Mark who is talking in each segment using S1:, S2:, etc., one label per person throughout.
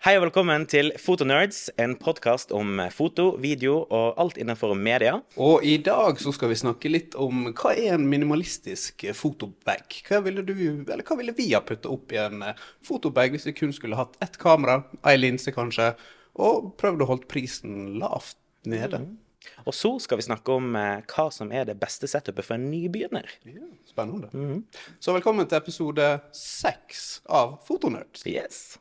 S1: Hei og velkommen til Fotonerds, en podkast om foto, video og alt innenfor media.
S2: Og i dag så skal vi snakke litt om hva er en minimalistisk fotobag? Hva ville du, eller hva ville vi ha putta opp i en eh, fotobag hvis vi kun skulle hatt ett kamera, ei linse kanskje, og prøvd å holde prisen lavt nede?
S1: Og så skal vi snakke om eh, hva som er det beste setupet for en nybegynner.
S2: Ja, spennende. Så velkommen til episode seks av Fotonerds.
S1: Yes.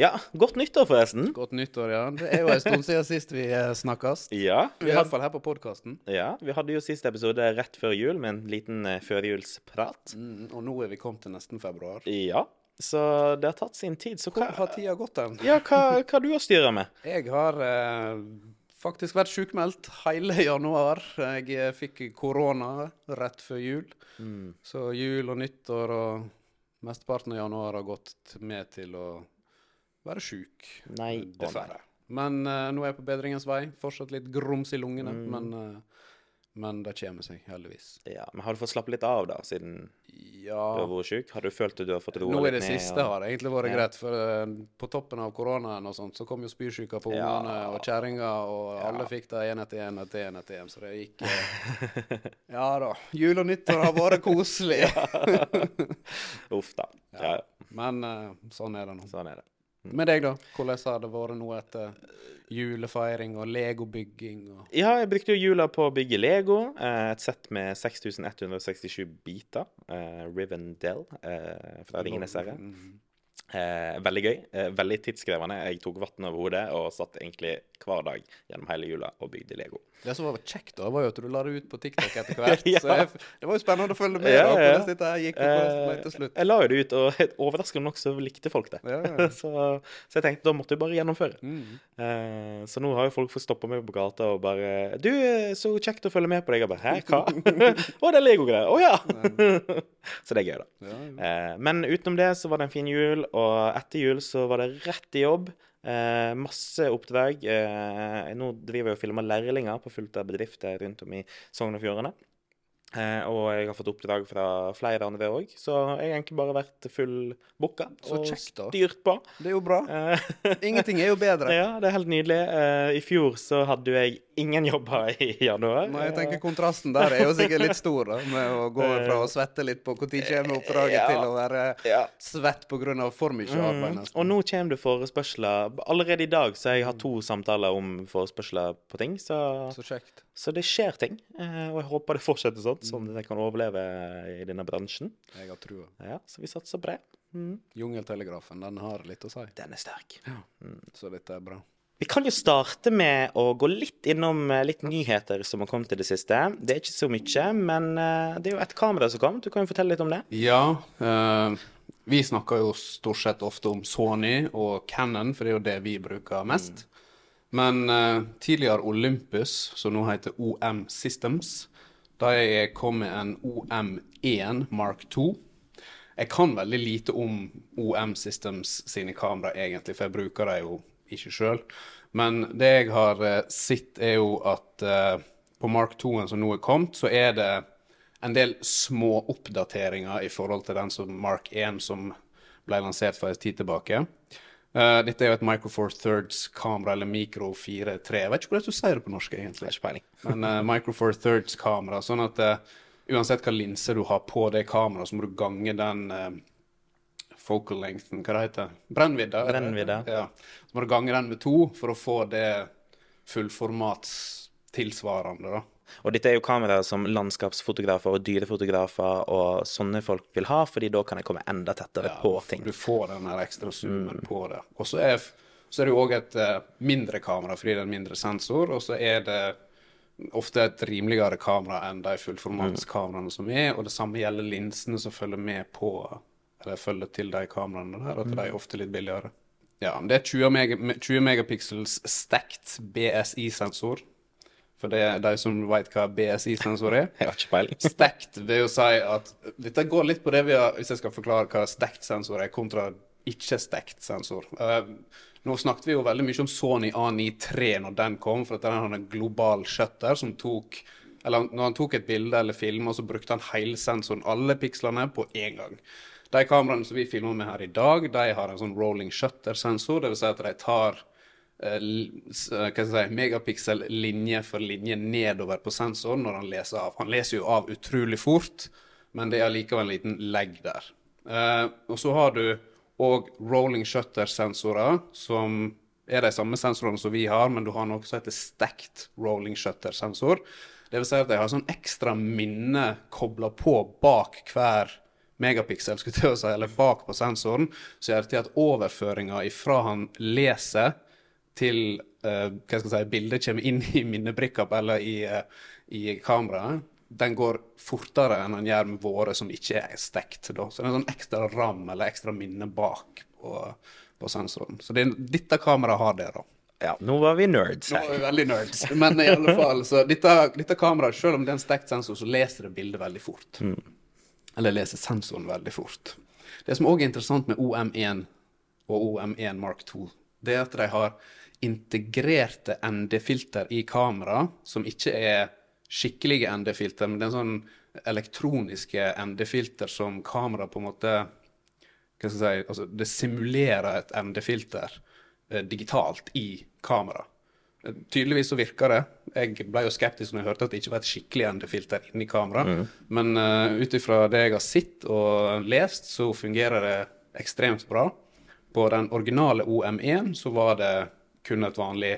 S1: Ja, godt nyttår, forresten.
S2: Godt nyttår, ja. Det er jo en stund siden sist vi eh, snakkes.
S1: Ja,
S2: I hvert fall her på podkasten.
S1: ja, vi hadde jo siste episode rett før jul med en liten eh, førjulsprat.
S2: Mm, og nå er vi kommet til nesten februar.
S1: Ja, så det har tatt sin tid. Så
S2: Hvor har tida gått hen?
S1: ja, hva, hva du har styra med?
S2: Jeg har eh, faktisk vært sjukmeldt hele januar. Jeg eh, fikk korona rett før jul. Så jul og nyttår og mesteparten av januar har gått med til å være sjuk.
S1: Og nei.
S2: Dessverre. Men uh, nå er jeg på bedringens vei. Fortsatt litt grums i lungene, men, uh, men det kommer seg, heldigvis.
S1: Ja, men har du fått slappe litt av, da, siden du
S2: Ja.
S1: har vært sjuk? Har du følt at du har fått roa
S2: Nå
S1: er
S2: i det
S1: siste
S2: siste har det egentlig vært
S1: Ja.
S2: greit, for uh, på toppen av koronaen og sånt, så kom jo spysjuka på
S1: Ja.
S2: ungene og kjerringa, og alle fikk det én etter én etter én etter én, så det gikk eh, Ja da. Jul og nyttår har vært koselig.
S1: Uff da. Ja.
S2: Men eh, sånn er det nå.
S1: sånn er det.
S2: Med deg, da? Hvordan har det vært nå etter julefeiring og legobygging og
S1: Ja, jeg brukte jo jula på å bygge Lego. Eh, et sett med 6167 biter. Eh, Rivendell eh, fra Ringenes herre. Eh, veldig gøy. Eh, veldig tidskrevende. Jeg tok vann over hodet og satt egentlig hver dag gjennom hele jula og bygde Lego.
S2: Det som var kjekt, da, var jo at du la det ut på TikTok etter hvert.
S1: Ja.
S2: Så jeg, det var jo spennende å følge med
S1: Ja,
S2: da, hvordan dette her gikk, og hvordan det til
S1: Eh,
S2: slutt.
S1: jeg la jo det ut, og overraskende nok så likte folk det.
S2: Ja, ja.
S1: så, så jeg tenkte da måtte jeg bare gjennomføre.
S2: Mm.
S1: Eh, så nå har jo folk fått stoppa meg på gata og bare 'Du, eh, så kjekt å følge med på deg.' Jeg bare 'Hæ, hva?' 'Å, det er Lego-greier.' 'Å ja!' så det er gøy, da. Eh, men utenom det så var det en fin jul, og etter jul så var det rett i jobb. Eh, masse oppdrag. Eh, nå driver jeg og filmer lærlinger på fullt av bedrifter rundt om i Sogn og Fjordane. Eh, og jeg har fått oppdrag fra flere andre òg, så jeg har egentlig bare vært full booka og
S2: kjekt,
S1: styrt på.
S2: Det er jo bra.
S1: Eh,
S2: Ingenting er jo bedre.
S1: ja, det er helt nydelig. Eh, I fjor så hadde jeg ingen jobber i januar.
S2: Nei, jeg tenker Kontrasten der er jo sikkert litt stor, da, med å gå fra å svette litt på når kommer oppdraget,
S1: Ja.
S2: til å være
S1: Ja.
S2: svett pga. for mye arbeid.
S1: Mm. Og nå kommer det forespørsler. Allerede i dag så jeg har to samtaler om forespørsler på ting, så,
S2: Så
S1: så det skjer ting. Eh, og jeg håper det fortsetter sånn,
S2: Mm.
S1: sånn at jeg kan overleve i denne bransjen.
S2: Jeg har trua.
S1: Ja, Så vi satser bredt. Mm.
S2: Jungeltelegrafen, den har litt å si.
S1: Den er sterk.
S2: Ja, Så dette er bra.
S1: Vi kan jo starte med å gå litt innom eh, litt nyheter som har kommet i det siste. Det er ikke så mye, men eh, det er jo et kamera som kom. Du kan jo fortelle litt om det.
S2: Ja, eh, vi snakker jo stort sett ofte om Sony og Cannon, for det er jo det vi bruker mest. Men eh, tidligere Olympus, som nå heter OM Systems, de kom med en OM1 Mark 2. Jeg kan veldig lite om OM Systems sine kamera egentlig, for jeg bruker dem jo ikke sjøl. Men det jeg har eh, sett, er jo at eh, på Mark 2-en som nå er kommet, så er det en del små oppdateringer i forhold til den som Mark 1 som ble lansert for en tid tilbake. Eh, dette er jo et Micro Four Thirds-kamera, eller Micro 4.3. Jeg vet ikke hvordan du sier det på norsk, egentlig.
S1: Ikke peiling.
S2: Men uh, Micro Four Thirds-kamera, sånn at uh, uansett hva linse du har på det kameraet, så må du gange den eh, focal lengthen, hva det heter Brennvidda? er det?
S1: Brennvidde.
S2: Ja. Så må du gange den med to for å få det fullformats tilsvarende, da.
S1: Og dette er jo kameraer som landskapsfotografer og dyrefotografer og sånne folk vil ha, fordi da kan jeg komme enda tettere på ting.
S2: Du får den her ekstra zoomen på det. Og så er, så er det jo òg et eh, mindre kamera fordi det er en mindre sensor, og så er det ofte et rimeligere kamera enn de fullformatskameraene som er, og det samme gjelder linsene som følger med på eller følger til de kameraene der, at de er ofte litt billigere. Ja, det er 20, meg 20 megapixels stacked BSI-sensor. For det er de som veit hva BSI-sensor er.
S1: Jeg har ikke peiling.
S2: Stacked vil jo si at Dette går litt på det vi har Hvis jeg skal forklare hva stacked sensor er, kontra ikke-stacked sensor. Uh, nå snakket vi jo veldig mye om Sony A93 når den kom, for at den hadde en global shutter som tok Eller når han tok et bilde eller filma, så brukte han hele sensoren, alle pikslene, på én gang. De kameraene som vi filmer med her i dag, de har en sånn rolling shutter-sensor. Dvs. Si at de tar si, megapiksel linje for linje nedover på sensoren når han leser av. Han leser jo av utrolig fort, men det er likevel en liten legg der. Uh, og så har du òg rolling shutter-sensorer, som er de samme sensorene som vi har, men du har noe som heter stacked rolling shutter-sensor. Det vil si at de har sånn ekstra minne kobla på bak hver megapiksel, skulle jeg si, eller bak på sensoren, så gjør det til at overføringa ifra han leser til uh, hva skal jeg si, bildet kommer inn i minnebrikka eller i, uh, i kameraet, den går fortere enn den gjør med våre som ikke er stekt. Da. Så det er en sånn ekstra ram eller ekstra minne bak på, på sensoren. Så det, dette kameraet har det, da.
S1: Ja, nå var vi nerds
S2: her. Nå var vi veldig nerds. Men i alle fall, så dette, dette kameraet, selv om det er en stekt sensor, så leser det bildet veldig fort. Mm. Eller leser sensoren veldig fort. Det som òg er interessant med OM1 og OM1 Mark 2, det er at de har integrerte ND-filter i kamera som ikke er skikkelige ND-filter, men det er sånn elektroniske ND-filter som kamera på en måte hva skal jeg si, altså Det simulerer et ND-filter eh, digitalt i kamera. Eh, tydeligvis så virker det. Jeg ble jo skeptisk når jeg hørte at det ikke var et skikkelig ND-filter inni kamera. Mm. Men uh, ut ifra det jeg har sett og lest, så fungerer det ekstremt bra. På den originale OM1 så var det kun et vanlig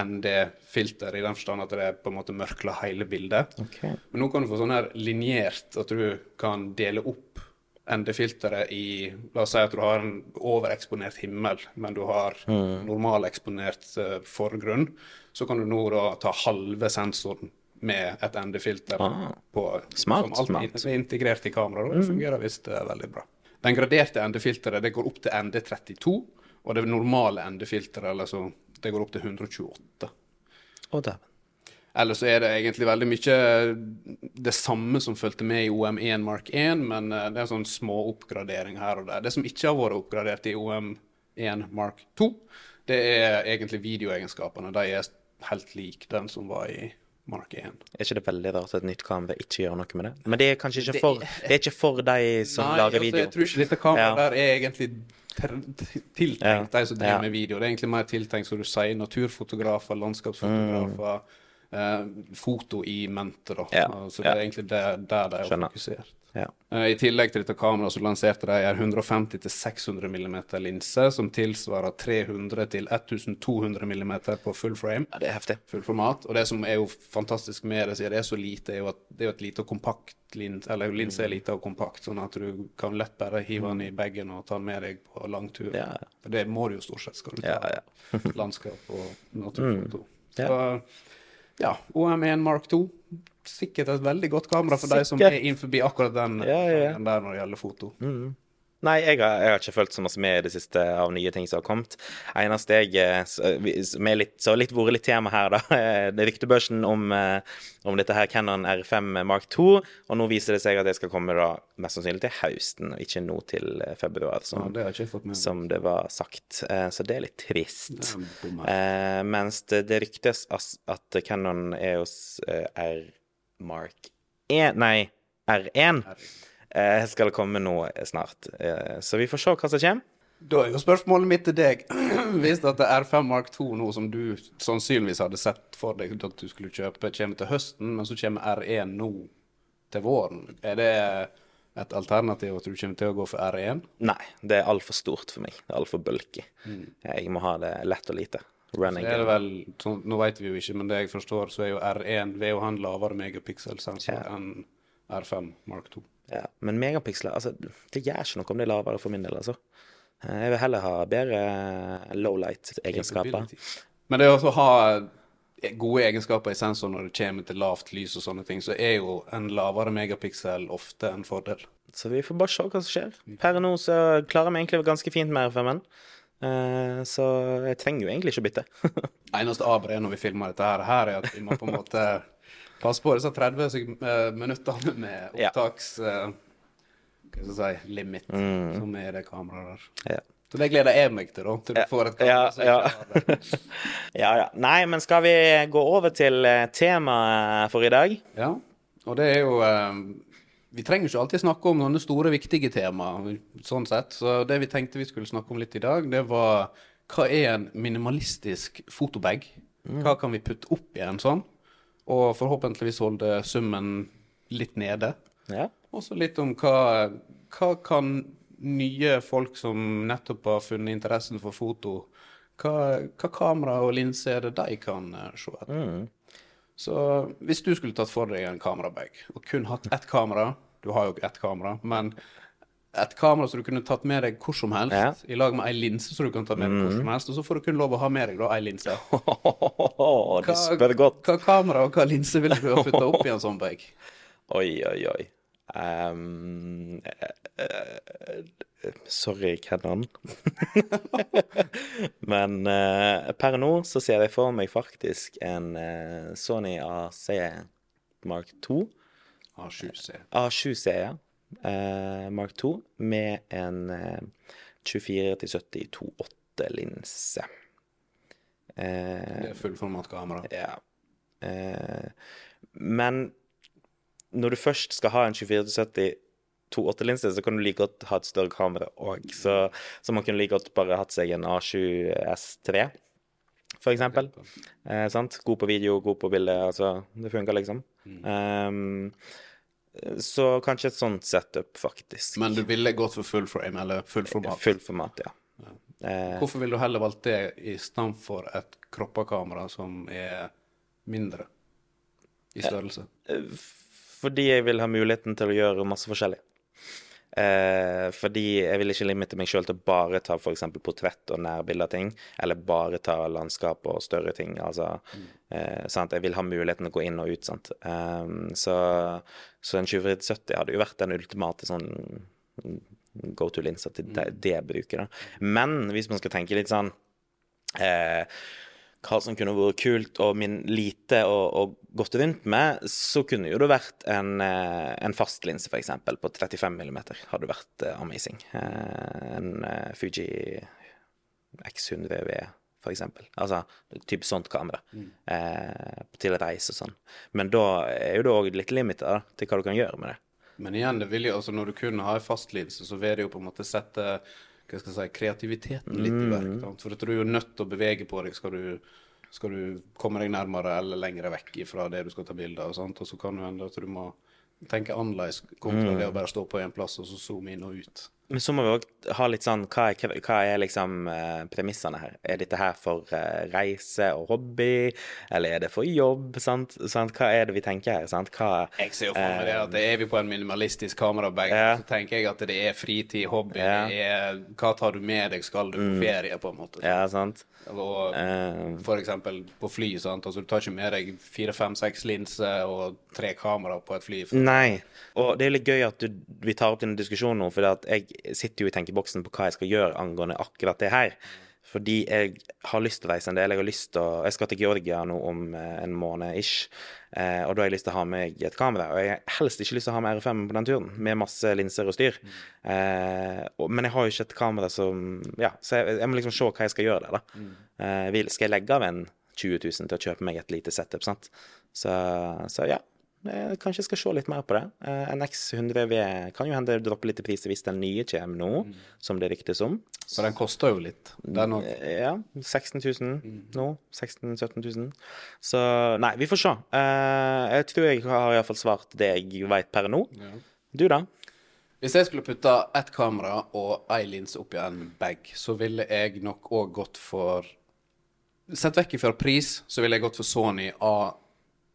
S2: ND-filter, i den forstand at det på en måte mørkler hele bildet. Okay. Men nå kan du få sånn her linjert, at du kan dele opp ND-filteret i La oss si at du har en overeksponert himmel, men du har mm. normaleksponert uh, forgrunn. Så kan du nå da ta halve sensoren med et ND-filter
S1: ah, på, smart,
S2: som alt er integrert i kameraet. Det mm. fungerer visst uh, veldig bra. Den graderte ND-filteret det går opp til ND32, og det normale ND-filteret, eller så det går opp til 128.
S1: Og dæven.
S2: Eller så er det egentlig veldig mye det samme som fulgte med i OM1 Mark 1, men eh, det er sånn små oppgradering her og der. Det som ikke har vært oppgradert i OM1 Mark 2, det er egentlig videoegenskapene. De er helt like den som var i Mark 1.
S1: Er ikke det veldig rart at et nytt kamera ikke gjør noe med det? Men det er kanskje ikke for, det er ikke for de som nei, lager altså, video?
S2: Jeg tror ikke dette kameraet ja. der er egentlig tiltenkt ja. de som driver med video. Det er egentlig mer tiltenkt, som du sier, naturfotografer, landskapsfotografer, mm. Eh, foto i mente. da. Ja. Så det er egentlig der, der det er fokusert.
S1: Ja.
S2: Uh, I tillegg til dette kameraet så lanserte de en 150-600 mm linse, som tilsvarer 300-1200 mm på full frame.
S1: Ja, det er heftig.
S2: Full format. Og det som er jo fantastisk med det, siden det er så lite, er jo at det er jo et lite og kompakt linse, eller linse er mm. lite og kompakt, sånn at du kan lett bare hive den i bagen og ta den med deg på langtur.
S1: Ja.
S2: For det må du jo stort sett, skal du ta
S1: ja,
S2: landskap og naturfoto. Mm. Så ja, OM1 Mark 2 sikkert et veldig godt kamera for sikkert. de som er innenfor akkurat den ja, ja. der når det gjelder foto.
S1: Mm. Nei, jeg har, jeg har, ikke fulgt så mye med i det siste av nye ting som har kommet. Eneste jeg eh, som er litt, så litt vært litt tema her, da. Det er ryktebørsen om, eh, om dette her Cannon R5 Mark 2. Og nå viser det seg at det skal komme da mest sannsynlig til høsten, og ikke nå til eh, februar, som,
S2: ja, det,
S1: som det var sagt. Så det er litt trist. Er mens det, det ryktes at Cannon EOS R Mark 1 Nei, R1 eh, skal komme nå snart. Eh, så vi får se hva som kommer.
S2: Da er jo spørsmålet mitt til deg. Hvis det er R5 Mark 2 nå som du sannsynligvis hadde sett for deg at du skulle kjøpe, kommer til høsten, men så kommer R1 nå til våren, er det et alternativ at du kommer til å gå for R1?
S1: Nei, det er altfor stort for meg. Det er altfor bulky. Mm. Jeg må ha det lett og lite.
S2: Running så er det vel, så, Nå vet vi jo ikke, men det jeg forstår, så er jo R1 ved å ha en lavere megapixel-sensor ja. enn R5 Mark 2.
S1: Ja, men megapiksler altså, Det gjør ikke noe om det er lavere for min del, altså. Jeg vil heller ha bedre lowlight-egenskaper.
S2: Men det å ha gode egenskaper i sensoren når det kommer til lavt lys og sånne ting, så er jo en lavere megapiksel ofte en fordel.
S1: Så vi får bare se hva som skjer. Per nå så klarer vi egentlig ganske fint med R5-en. Uh, så jeg trenger jo egentlig ikke å bytte.
S2: Eneste aber er når vi filmer dette her, her er at vi må på en måte passe på disse 30 eh, minuttene med opptaks... Ja. Uh, hva skal jeg si limit, mm. som er det kameraet der.
S1: Ja.
S2: Så det gleder jeg meg til, da. Til du får et kamera
S1: Ja, ja. Ja, ja. Nei, men skal vi gå over til eh, temaet for i dag?
S2: Ja, og det er jo eh, Vi trenger ikke alltid snakke om sånne store, viktige tema, sånn sett. Så det vi tenkte vi skulle snakke om litt i dag, det var hva er en minimalistisk fotobag? Hva kan vi putte opp i en sånn? Og forhåpentligvis holde summen litt nede.
S1: Ja.
S2: Og så litt om hva, hva kan nye folk som nettopp har funnet interessen for foto, hva, hva kamera og linse er det de kan eh, se etter? Så hvis du skulle tatt for deg en kamerabag og kun hatt ett kamera Du har jo ett kamera, men et kamera som du kunne tatt med deg hvor som helst,
S1: Ja.
S2: i lag med ei linse som du kan ta med deg hvor som helst, og så får du kun lov å ha med deg da ei linse.
S1: Det spør godt.
S2: hva kamera og hva linse ville du ha putta opp i en sånn bag?
S1: Oi, oi, oi. Um, uh, sorry, Kennan. Men uh, per nå så ser jeg for meg faktisk en Sony AC Mark 2.
S2: A7C.
S1: A7C, ja. Eh, Mark 2 med en eh, 24-70 2.8-linse. Eh,
S2: Det er fullformatkamera.
S1: ja. Eh, men når du først skal ha en 24-70 2.8-linse, så kan du like godt ha et større kamera òg. Så, så man kunne like godt bare hatt seg en A7 S3, for eksempel. Eh, sant? God på video, god på bilde. Altså, det funker, liksom. Um, så kanskje et sånt setup, faktisk.
S2: Men du ville gått for full frame, eller full format?
S1: Full format, ja. ja.
S2: Hvorfor ville du heller valgt det i stand for et kroppakamera som er mindre i størrelse?
S1: Fordi jeg vil ha muligheten til å gjøre masse forskjellig. Eh, fordi jeg vil ikke limite meg sjøl til å bare ta f.eks. portrett og nærbilde av ting, eller bare ta landskap og større ting. Altså, eh, sant? Jeg vil ha muligheten til å gå inn og ut. Sant? Eh, så, så en 2070 hadde jo vært den ultimate sånn go to-linsa til det, det bruket. Da. Men hvis man skal tenke litt sånn eh, hva som kunne vært kult og min lite og, og gått rundt med, så kunne jo det vært en, en fast linse, f.eks. på 35 mm. Hadde vært eh, amazing. Eh, en eh, Fuji X100 V, f.eks. Altså type sånt kamera. Eh, til reis og sånn. Men da er jo det òg litt limiter til hva du kan gjøre med det.
S2: Men igjen, det vil jo, altså når du kun har en fastlinse, så vil det jo på en måte sette hva skal jeg si, kreativiteten litt i verk. Mm. For du er jo nødt til å bevege på deg skal du, skal du komme deg nærmere eller lengre vekk fra det du skal ta bilde av. sant? Og så kan det hende at du må tenke annerledes kontra det å bare stå på én plass og så zoome inn og ut.
S1: Men så må vi òg ha litt sånn Hva er, hva er liksom eh, premissene her? Er dette her for eh, reise og hobby, eller er det for jobb? Sant? sant? Hva er det vi tenker her? Sant? Hva
S2: Jeg ser jo for meg det at det er vi på en minimalistisk kamerabag,
S1: Ja.
S2: så tenker jeg at det er fritid, hobby,
S1: Ja. Mm.
S2: det er hva tar du med deg, skal du på ferie, på en måte.
S1: Ja, sant?
S2: Og
S1: Eh,
S2: for eksempel på fly, sant. Altså du tar ikke med deg fire, fem, seks linser og tre kameraer på et fly.
S1: Nei. Og det er litt gøy at du, vi tar opp denne diskusjonen nå, for jeg sitter jo i tenkeboksen på hva jeg skal gjøre angående akkurat det her. Fordi jeg har lyst til å reise en del. Jeg har lyst til å Jeg skal til Georgia nå om eh, en måned ish. Eh, og da har jeg lyst til å ha med meg et kamera. Og jeg har helst ikke lyst til å ha med R5 på den turen, med masse linser og styr. Mm. men jeg har jo ikke et kamera som Ja, så jeg, jeg må liksom se hva jeg skal gjøre der, da. Mm. skal jeg legge av en 20 000 til å kjøpe meg et lite setup, sant? Så, så ja. Eh, Kanskje jeg skal se litt mer på det. Eh, En X100V kan jo hende dropper litt i pris hvis den nye kommer nå, som det ryktes om.
S2: For den koster jo litt. Den òg.
S1: Eh, Ja, 16 000 nå. 16 000-17 000. Så nei, vi får se. Eh, Jeg tror jeg har iallfall svart det jeg veit per nå. Du, da?
S2: Hvis jeg skulle putta ett kamera og ei linse oppi en bag, så ville jeg nok òg gått for Sett vekk ifra pris, så ville jeg gått for Sony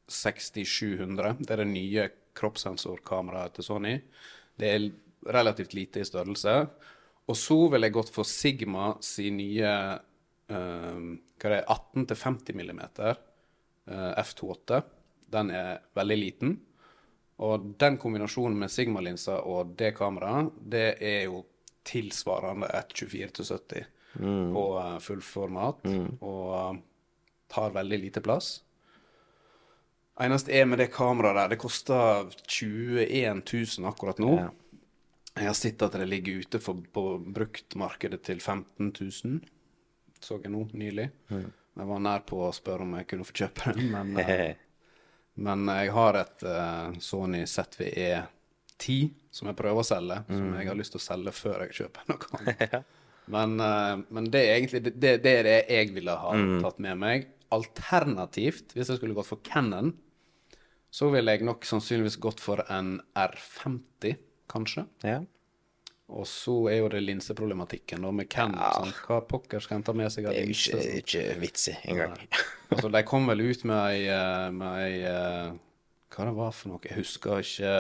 S2: A6700. Det er det nye kroppssensorkameraet til Sony. Det er relativt lite i størrelse. Og så ville jeg gått for Sigma sin nye eh, er, 18-50 mm uh, f2.8. Den er veldig liten. Og den kombinasjonen med Sigma-linsa og det kameraet, det er jo tilsvarende et 24-70 mm. på fullformat. Mm. og eh, tar veldig lite plass. Eneste er med det kameraet der, det koster 21 000 akkurat nå.
S1: Ja.
S2: Jeg har sett at det ligger ute for, på bruktmarkedet til 15 000. Så jeg nå nylig. Jeg var nær på å spørre om jeg kunne få kjøpe den, men, uh, men jeg har et uh, Sony ZVE 10 som jeg prøver å selge, som jeg har lyst til å selge før jeg kjøper noe. Men, uh, men det er egentlig det, det, det er det jeg ville ha tatt med meg. Alternativt, hvis jeg skulle gått for Cannon, så ville jeg nok sannsynligvis gått for en R50, kanskje.
S1: Ja.
S2: Og så er jo det linseproblematikken da med Canon. sånn, Hva pokker skal en ta med seg av
S1: Det er jo
S2: linse?
S1: ikke, ikke vits i engang.
S2: Altså, de kom vel ut med ei, eh, med ei eh, Hva det var for noe? Jeg husker ikke.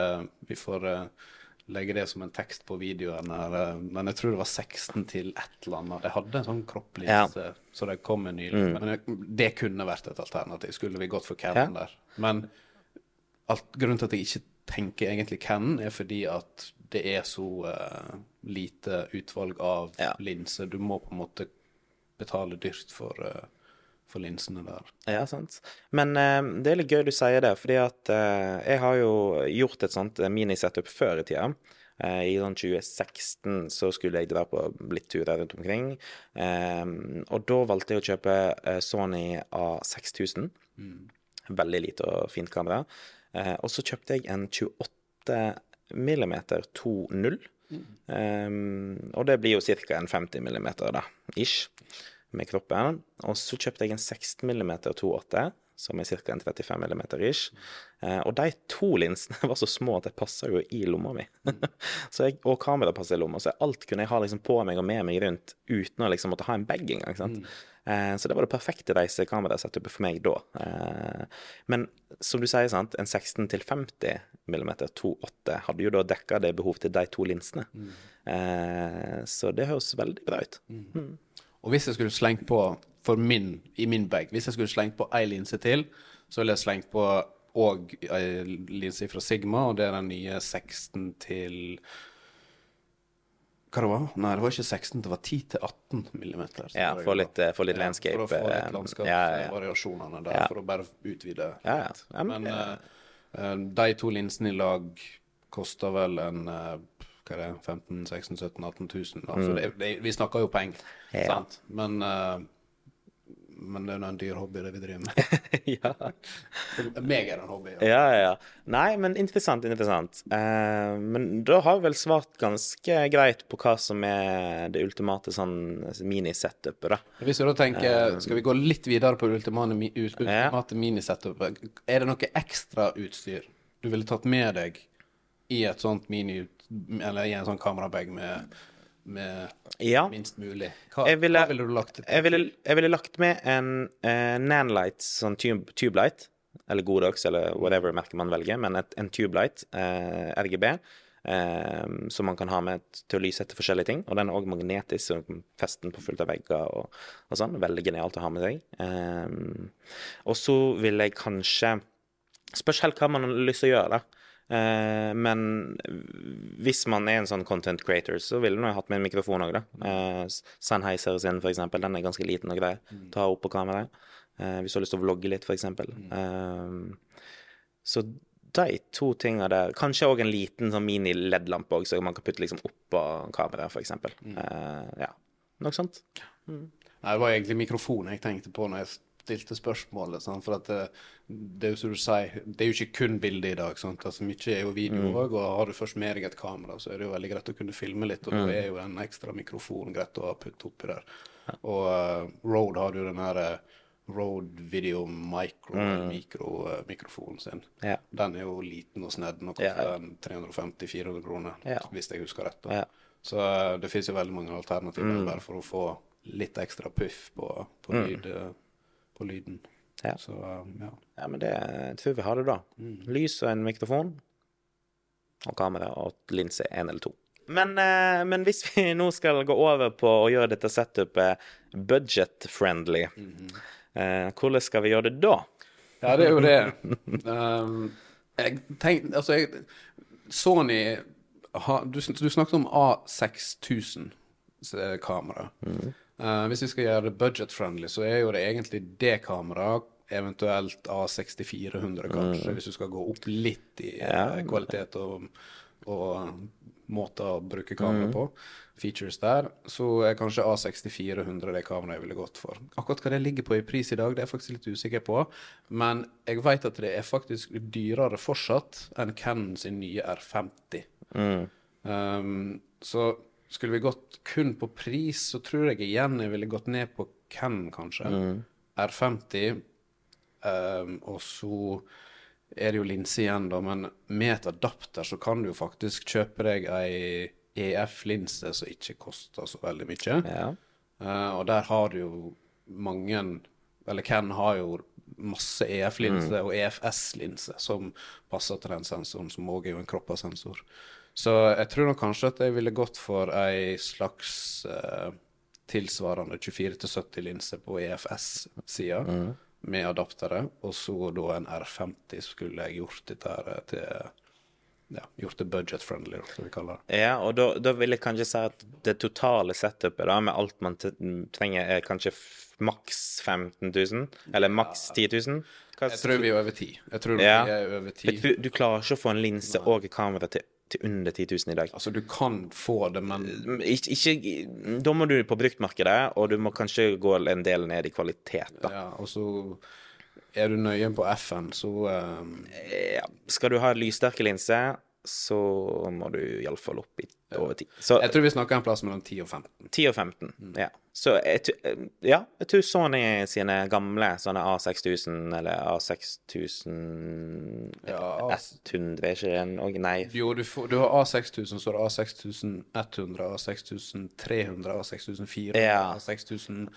S2: Vi får eh, legge det som en tekst på videoen her. Men jeg tror det var 16 til et eller annet. De hadde en sånn kropplinse så de kom med nylig. Men det, kunne vært et alternativ. Skulle vi gått for Canon
S1: Ja.
S2: der. Men alt, grunnen til at jeg ikke tenker egentlig Canon, er fordi at det er så uh, lite utvalg av
S1: Ja.
S2: linser. Du må på en måte betale dyrt for, uh, for linsene der.
S1: Ja, sant. Men uh, det er litt gøy du sier det, fordi at jeg har jo gjort et sånt minisetup før i tida. I sånn 2016 så skulle jeg dra på litt turer rundt omkring. Og da valgte jeg å kjøpe Sony A6000. Veldig lite og fint kamera. Eh, og så kjøpte jeg en 28 mm 2.0. Um, og det blir jo ca. en 50 mm, da, ish, med kroppen. Og så kjøpte jeg en 16 mm 2.8, som er ca. en 35 mm ish. Eh, og de to linsene var så små at de passa jo i lomma mi. så jeg, og kameraet passer i lomma, så alt kunne jeg ha liksom på meg og med meg rundt uten å liksom måtte ha en bag engang. sant? Mm. så det var det perfekte reisekamerasetupet for meg da. Eh, men som du sier, sant, en 16 til 50 mm 2.8 hadde jo da dekka det behov til de to linsene. Mm. så det høres veldig bra ut.
S2: Og hvis jeg skulle slengt på for min, i min bag, hvis jeg skulle slengt på ei linse til, så ville jeg slengt på og ei linse fra Sigma, og det er den nye 16 til Hva det var? Nei, det var ikke 16, det var 10 til 18 millimeter.
S1: Ja, få litt, eh, få litt
S2: Ja,
S1: landscape.
S2: For å få
S1: eh,
S2: litt landskapsvariasjonene
S1: ja, ja, ja.
S2: der,
S1: Ja.
S2: for å bare utvide.
S1: Ja, ja. Ja, men, eh,
S2: eh, de to linsene i lag koster vel en eh, hva er det, 15 16 17 18 000. Altså, det, det, vi snakker jo penger,
S1: Mm. Ja.
S2: sant? Men, eh, men det er nå en dyr hobby, det vi driver med.
S1: ja.
S2: For meg er det en hobby. Ja.
S1: Ja, ja. Nei, men interessant, interessant. Uh, men da har vi vel svart ganske greit på hva som er det ultimate sånn minisetupet, da.
S2: Hvis vi da tenker, Skal vi gå litt videre på det ultimate, ultimate ja. minisetupet? Er det noe ekstra utstyr du ville tatt med deg i et sånt mini... Eller i en sånn kamerabag med, med
S1: Ja.
S2: minst mulig? Hva,
S1: Jeg ville,
S2: hva ville du lagt til?
S1: jeg ville, jeg ville lagt med en uh, Nanlight, sånn tube, tubelight, eller Godox, eller whatever merke man velger, men et, en tubelight, uh, RGB, eh, som man kan ha med til å lyse etter forskjellige ting. Og den er òg magnetisk, så du kan feste den på fullt av vegger og, og sånn. Veldig genialt å ha med seg. Eh, og så vil jeg kanskje Spørs helt hva man har lyst til å gjøre, da. Eh, men hvis man er en sånn content creator, så ville jeg hatt med en mikrofon òg, da. Eh, Sennheiser sin, for eksempel. Den er ganske liten og grei. Ta opp på kameraet. Eh, hvis du har lyst til å vlogge litt, for eksempel. Eh, så de to tinga der Kanskje òg en liten sånn mini-LED-lampe så man kan putte liksom oppå kameraet, for eksempel. Eh, ja. Noe sånt.
S2: Nei, det var egentlig mikrofonen jeg tenkte på når jeg stilte spørsmålet. Sant? For at det, det er jo som du sier, det er jo ikke kun bilde i dag. Sant? Altså, mye er jo video òg, og har du først med deg et kamera, så er det jo veldig greit å kunne filme litt. Og da er jo en ekstra mikrofon greit å ha putte oppi der. Og uh, Rode har jo den her uh, Rode Video Micro, mikrofonen sin.
S1: Ja.
S2: Den er jo liten og snedden og koster
S1: ja.
S2: 350-400 kroner,
S1: Ja.
S2: hvis jeg husker rett. da. Så uh, det finnes jo veldig mange alternativer
S1: Mm.
S2: bare for å få litt ekstra puff på, på, lyd, uh, på lyden.
S1: Ja.
S2: Så uh, ja.
S1: Ja, men det jeg tror vi har det da. Lys og en mikrofon. Og kamera og linse én eller to. Men, eh, men hvis vi nå skal gå over på å gjøre dette setupet budget-friendly, eh, hvordan skal vi gjøre det da?
S2: Ja, det er jo det. Um, jeg tenk, altså, jeg, Sony ha, du, du snakket om A6000 eh, kamera. Uh, hvis vi skal gjøre det budget-friendly, så er jo det egentlig det kameraet, eventuelt A6400 kanskje, hvis du skal gå opp litt i eh, kvalitet og, og måter å bruke kamera på. Features der. Så er kanskje A6400 det kameraet jeg ville gått for. Akkurat hva det ligger på i pris i dag, det er jeg faktisk litt usikker på. Men jeg vet at det er faktisk dyrere fortsatt enn Canon sin nye R50. Um, så skulle vi gått kun på pris, så tror jeg igjen jeg ville gått ned på Ken, kanskje. R50. Um, og så er det jo linse igjen, da, men med et adapter så kan du jo faktisk kjøpe deg ei EF-linse som ikke koster så veldig mye.
S1: Ja.
S2: Uh, og der har du jo mange Eller Ken har jo masse EF-linse og EFS-linse som passer til den sensoren, som òg er jo en kroppasensor. Så jeg tror nok kanskje at jeg ville gått for ei slags uh, tilsvarende 24-70-linse på EFS-sida med adaptere, og så da en R50 skulle jeg gjort dette her til ja, gjort det budget-friendly, som vi kaller det.
S1: Ja, og da, da vil jeg kanskje si at det totale setupet da, med alt man trenger, er kanskje maks 15 000? Eller maks 10 000? Hva
S2: Jeg tror vi er over 10. Jeg tror
S1: Ja.
S2: vi er over ti.
S1: For du, du klarer ikke å få en linse og kamera til, til under 10 000 i dag.
S2: Altså, du kan få det, men
S1: Ikke, ikke, da må du på bruktmarkedet, og du må kanskje gå en del ned i kvalitet, da.
S2: ja, og så er du nøye på F-en, så um,
S1: Ja. Skal du ha lyssterke linser, så må du iallfall opp i over 10. Så
S2: Jeg tror vi snakker en plass mellom 10 og 15.
S1: 10 og 15, ja. Så ja, jeg tror Sony sine gamle sånne A6000 eller A6000
S2: Ja,
S1: 100, er ikke det en og- Nei.
S2: Jo, du, får, du har A6000, så har du A6100, A6300, A6400,
S1: Ja.
S2: A6500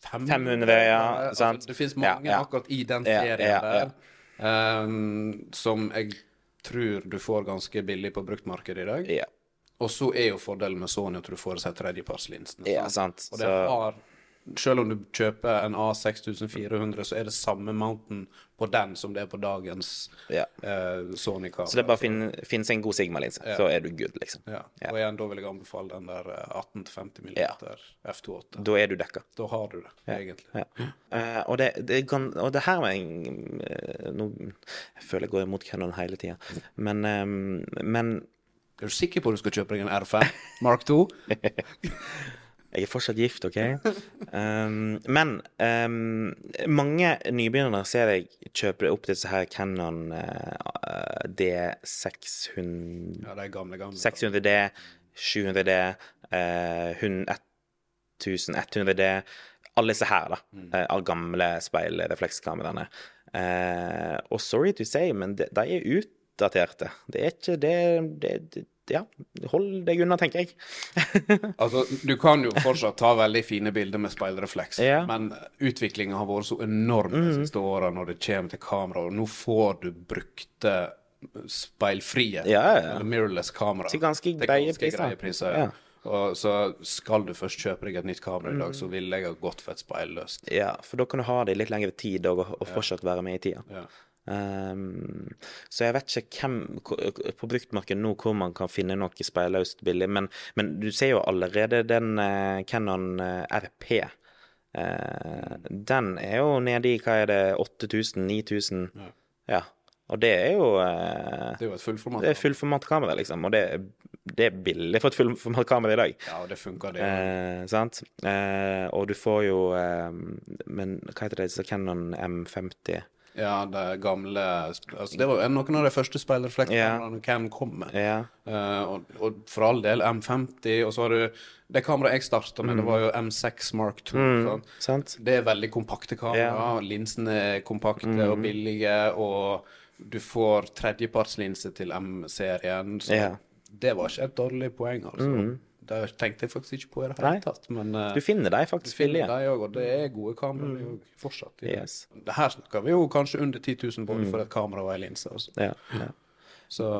S1: 500, ja, sant.
S2: Altså, det finnes mange akkurat i den serien der um, som jeg tror du får ganske billig på bruktmarkedet i dag.
S1: Ja,
S2: Og så er jo fordelen med Sony at du får disse tredjepartslinsene.
S1: ja
S2: sant?
S1: sant.
S2: Og det
S1: Så,
S2: har Selv om du kjøper en A6400, så er det samme mountain på den som det er på dagens
S1: ja.
S2: uh, Sony-kamera.
S1: så det er bare å finne, finne seg en god Sigma-linse, så er du good, liksom.
S2: ja.
S1: Ja.
S2: Og igjen, da vil jeg anbefale den der eh, 18-50 mm
S1: Ja.
S2: F28.
S1: Da er du dekka.
S2: Da har du det, egentlig.
S1: Ja. Eh, og, det, det kan, og det her var en uh, nå, Jeg føler jeg går imot Canon hele tida. Men, um, men
S2: Er du sikker på at du skal kjøpe deg en R5 Mark 2?
S1: jeg er fortsatt gift, OK? Um, men um, mange nybegynnere ser jeg kjøper opp disse her Canon uh, D600
S2: Ja, det er gamle, gamle.
S1: 600D, 700D, uh, 1100D Alle disse her, da. Eh, av gamle speilreflekskameraene. Uh, og sorry to say, men de, de er utdaterte. Det er ikke det, det, det Ja, hold deg unna, tenker jeg.
S2: Altså, du kan jo fortsatt ta veldig fine bilder med speilrefleks,
S1: Ja.
S2: men utviklinga har vært så enorm de siste åra når det kommer til kamera, og nå får du brukte speilfrie,
S1: Ja, ja,
S2: mirrorless kamera.
S1: Til ganske greie priser.
S2: priser.
S1: Ja.
S2: Ja. Og så skal du først kjøpe deg et nytt kamera i dag, så ville jeg ha gått for et speilløst.
S1: Ja, for da kan du ha det i litt lengre tid og, og fortsatt være med i tida.
S2: Ja.
S1: Um, så jeg vet ikke hvem på bruktmarkedet nå hvor man kan finne noe speilløst billig, men, men du ser jo allerede den uh, Canon eh, RP. Uh, den er jo nede i hva er det, 8000-9000?
S2: Ja.
S1: Ja. Og det er jo uh,
S2: Det er jo et fullformat.
S1: Det er fullformatkamera, liksom. Og det, det er billig for et fullformatkamera i dag.
S2: Ja, og det funker, det.
S1: Uh, sant? Eh, og du får jo eh, Men hva heter det, så Canon M50?
S2: Ja, det gamle altså, Det var jo noen av de første speilreflekskameraene Cam kom med.
S1: Yeah.
S2: Uh, og, og for all del M50, og så har du Det kameraet jeg starta med, det var jo M6 Mark 2. Mm.
S1: Sant?
S2: Det er veldig kompakte kamera. Linsene er kompakte og billige, og du får tredjepartslinse til M-serien. Så det var ikke et dårlig poeng, altså. Det tenkte jeg faktisk ikke på i det hele tatt. Men uh,
S1: Du finner de faktisk
S2: finner
S1: billige.
S2: de òg, og det er gode kameraer mm. fortsatt.
S1: Yes.
S2: Det her snakker vi jo kanskje under 10 000 både for et kamera og ei linse.
S1: Ja, ja.
S2: Så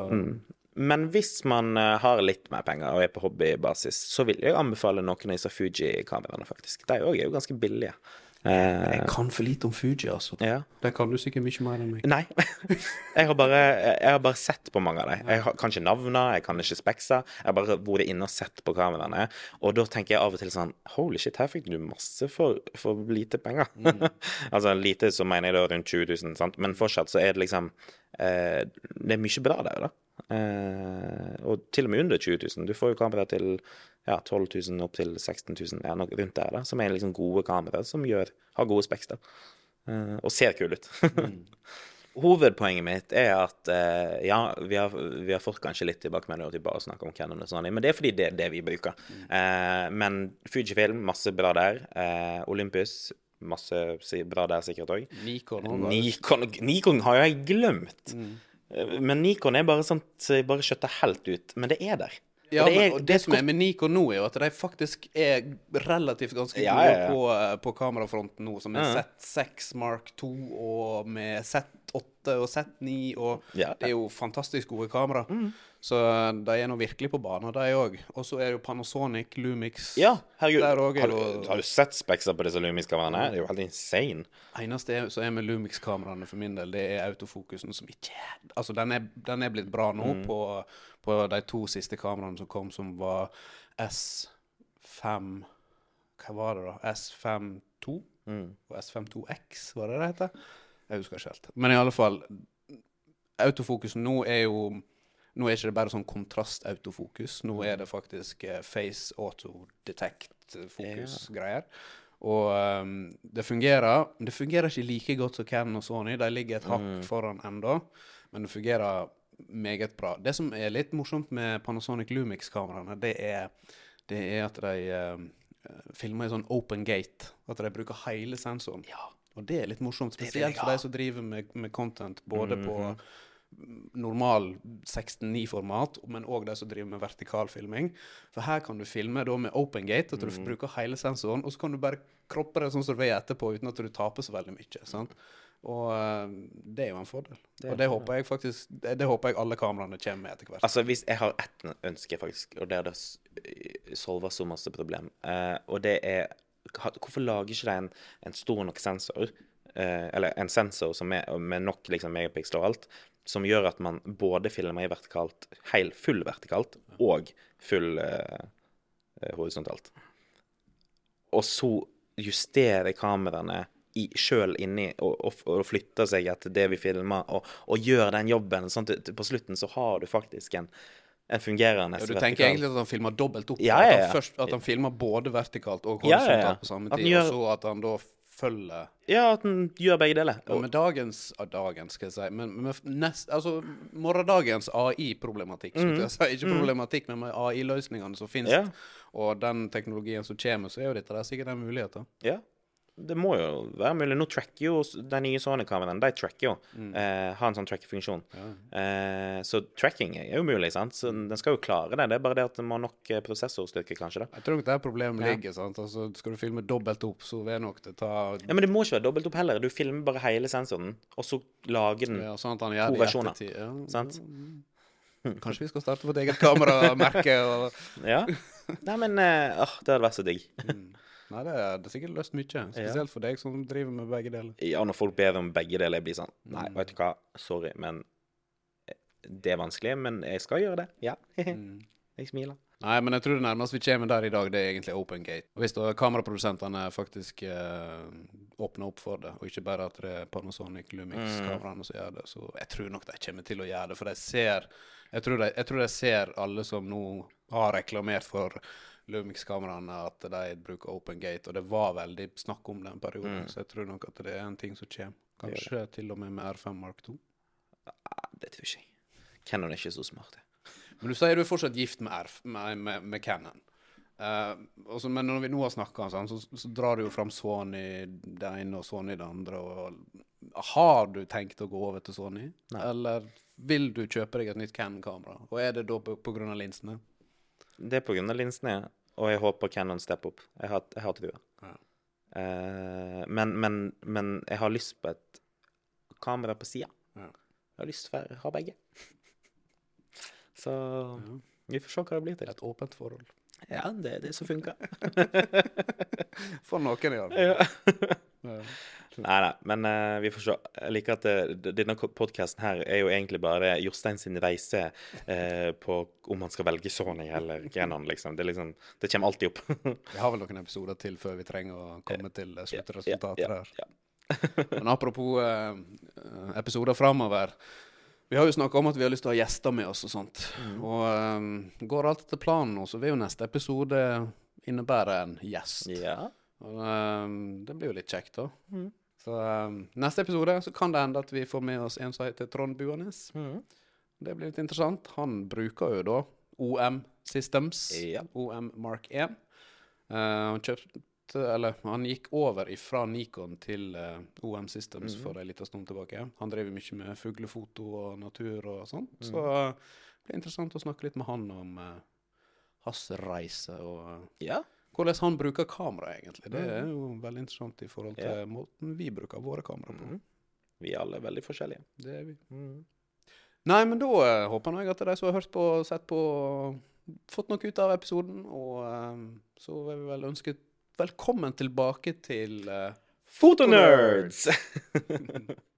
S1: Men hvis man eh, har litt mer penger og er på hobbybasis, så vil jeg anbefale noen av disse Fuji-kameraene, faktisk. De òg er jo ganske billige. Eh,
S2: jeg kan for lite om Fuji, altså.
S1: ja.
S2: Det kan du sikkert mye mer enn meg.
S1: Nei. jeg, har bare, jeg har bare sett på mange av dem. Jeg har, kan ikke navnene, jeg kan ikke speksa. Jeg har bare vært inne og sett på kameraene. Og da tenker jeg av og til sånn Holy shit, her fikk du masse for, for lite penger. altså lite, så mener jeg da rundt 20 000, sant. Men fortsatt så er det liksom eh, Det er mye bra der, da. Eh, og til og med under 20 000. Du får jo kamera til ja, 12 000 opp til 16 000, ja, noe rundt der, da, som er liksom gode kameraer som gjør, har gode speks, da. Eh, og ser kule ut. Hovedpoenget mitt er at eh, ja, vi har, vi har fått kanskje litt tilbakemeldinger til bare å snakke om Canon og sånn, men det er fordi det er det vi bruker. Eh, men Fujifilm, masse bra der. Eh, Olympus, masse bra der sikkert òg.
S2: Nikon
S1: Nikon, Nikon har jo jeg glemt. Mm. Men Nikon er bare sånt, bare skjøtter helt ut. Men det er der.
S2: Ja,
S1: det
S2: men, og
S1: det
S2: det som er med Nikon nå, er jo at de faktisk er relativt ganske gode
S1: Ja, ja,
S2: på, eh, på kamerafronten nå, som er Z6 Mark 2 og med Z8 og Z9 og. Det er jo fantastisk gode kamera. Så de er nå virkelig på banen, de òg. Og så er det jo Panasonic, Lumix
S1: Ja, herregud.
S2: Også
S1: Har du, har du sett spekser på disse Lumix-kameraene? Det er jo helt insane.
S2: eneste er- som er med Lumix-kameraene for min del, det er autofokusen som ikke Altså, den er, den er blitt bra nå
S1: Mm.
S2: på, på de to siste kameraene som kom, som var S5 Hva var det, da? S52
S1: Mm.
S2: og S52X, var det det heter? Jeg husker ikke helt. Men i alle fall, autofokusen nå er jo Nå er ikke det bare sånn kontrast-autofokus. Nå er det faktisk eh, face auto-detect-fokus-greier. Og um, det fungerer. Det fungerer ikke like godt som Canon og Sony. De ligger et hakk foran enda, men det fungerer meget bra. Det som er litt morsomt med Panasonic Lumix-kameraene, det det er at de um, filmer i sånn open gate. At de bruker hele sensoren. Og det er litt morsomt, spesielt for de som driver med, med content både på normal 16.9-format, men òg de som driver med vertikalfilming. For her kan du filme med open gate, at du bruker hele sensoren, og så kan du bare kroppe det sånn som du vil etterpå, uten at du taper så veldig mye. sant? Og eh, det er jo en fordel. og det håper jeg faktisk det, det håper jeg alle kameraene kommer med etter hvert.
S1: Altså, hvis jeg har ett ønske, faktisk, og det er det s- solver så masse problem, uh, og det er Hvorfor lager ikke de en, en stor nok sensor, eh, eller en sensor som er med nok liksom, megapiksler og alt, som gjør at man både filmer i vertikalt, heil, full vertikalt, og full eh, eh, horisontalt. Og så justerer kameraene i, sjøl inni og, og, og flytter seg etter det vi filmer, og, og gjør den jobben. Sånn at på slutten så har du faktisk en, en fungerende
S2: Ja, du
S1: vertikal-
S2: tenker egentlig at han filmer dobbelt opp?
S1: Ja,
S2: ja,
S1: ja,
S2: han
S1: ja.
S2: først, at han filmer både vertikalt og horisontalt på samme tid,
S1: gjør-
S2: og så at han da følger
S1: Ja, at den gjør begge deler.
S2: Og Med dagens ja, dagens, skal jeg si, men med nest, altså, morgendagens AI-problematikk, skulle jeg si. Ikke problematikk, men med AI-løsningene som finnes,
S1: Ja.
S2: og den teknologien som kommer, så er jo dette der sikkert en mulighet.
S1: Ja. Det må jo være mulig. Nå tracker jo den de nye Sony-kameraene. De tracker jo. Eh, har en sånn trackerfunksjon. Ja. Eh, så tracking er jo mulig, sant. Så den skal jo klare det. Det er bare det at den må ha nok eh, prosessorstyrke, kanskje. da.
S2: Jeg tror nok det er problemet
S1: Ja.
S2: ligger. sant? Altså, Skal du filme dobbelt opp, så vil nok det ta
S1: Ja, Men det må ikke være dobbelt opp heller. Du filmer bare hele sensoren, og så lager den
S2: ja, sånn
S1: to
S2: det
S1: versjoner.
S2: ettertid. Ja.
S1: Sant?
S2: Kanskje vi skal starte vårt eget kameramerke? og...
S1: Ja. Nei, men eh, åh, det hadde vært så digg.
S2: Nei, det er, det er sikkert løst mye. Spesielt for deg som driver med begge deler.
S1: Ja, når folk ber om begge deler, jeg blir sånn Nei,
S2: Mm.
S1: vet du hva, sorry, men eh, det er vanskelig. Men jeg skal gjøre det. Ja.
S2: Mm.
S1: jeg smiler.
S2: Nei, men jeg tror det nærmeste vi kommer der i dag, det er egentlig open gate. Og hvis da kameraprodusentene faktisk eh, åpner opp for det, og ikke bare at det er Panasonic Lumix-kameraene som gjør det, så jeg tror nok de kommer til å gjøre det. For de ser Jeg tror de, jeg tror de ser alle som nå har reklamert for Lumix-kameraene, at de bruker open gate, og det var veldig snakk om den perioden, mm. så jeg tror nok at det er en ting som kommer. Kanskje til og med med R5 Mark 2.
S1: Ah, det tror ikke jeg. Canon er ikke så smart.
S2: Men du sier du er fortsatt gift med, RF, med, med, med Canon. Uh, også, men når vi nå har snakka, så, så drar du jo fram Sony det ene og Sony det andre. Og, har du tenkt å gå over til Sony? Eller vil du kjøpe deg et nytt Canon-kamera? Og er det da av linsene?
S1: Det er av linsene, og jeg håper Cannon stepper opp. Jeg har, jeg har trua.
S2: Ja.
S1: Uh, men, men, men jeg har lyst på et kamera på sida.
S2: Ja.
S1: Jeg har lyst til å ha begge. Så vi får se hva det blir til.
S2: Et åpent forhold.
S1: Ja, det er det som funker.
S2: For noen, i. Ja.
S1: Nei, nei, men uh, vi får se. Jeg liker at uh, denne podkasten her er jo egentlig bare Jostein sin reise uh, på om han skal velge Sony eller Grenon, liksom. Det, liksom, det kommer alltid opp.
S2: Vi har vel noen episoder til før vi trenger å komme til sluttresultatet
S1: ja,
S2: her.
S1: ja.
S2: Men apropos episoder framover, Vi har jo snakka om at vi har lyst til å ha gjester med oss og sånt.
S1: Mm.
S2: Og um, går alt etter planen nå, så vil jo neste episode innebære en gjest.
S1: Ja.
S2: Og, um, det blir jo litt kjekt, da.
S1: Mm.
S2: Så um, neste episode så kan det hende at vi får med oss en som heter Trond Buanes.
S1: Mm.
S2: Det blir litt interessant. Han bruker jo da OM Systems,
S1: Ja.
S2: OM Mark 1. Uh, han kjøpte Eller han gikk over fra Nikon til uh, OM Systems
S1: Mhm.
S2: for en liten stund tilbake. Han drev mye med fuglefoto og natur og sånt.
S1: Mm.
S2: Så uh, det blir interessant å snakke litt med han om uh, hans reise og eh,
S1: ja.
S2: hvordan han bruker kamera, egentlig. Det
S1: Mhm.
S2: er jo veldig interessant i forhold til
S1: Ja.
S2: måten vi bruker våre kamera på.
S1: Mm. Vi er alle veldig forskjellige.
S2: Det er vi.
S1: Mm.
S2: Nei, men da uh, håper jeg at de som har hørt på sett på, fått noe ut av episoden. Og eh, så vil vi vel ønske velkommen tilbake til eh,
S1: Fotonerds!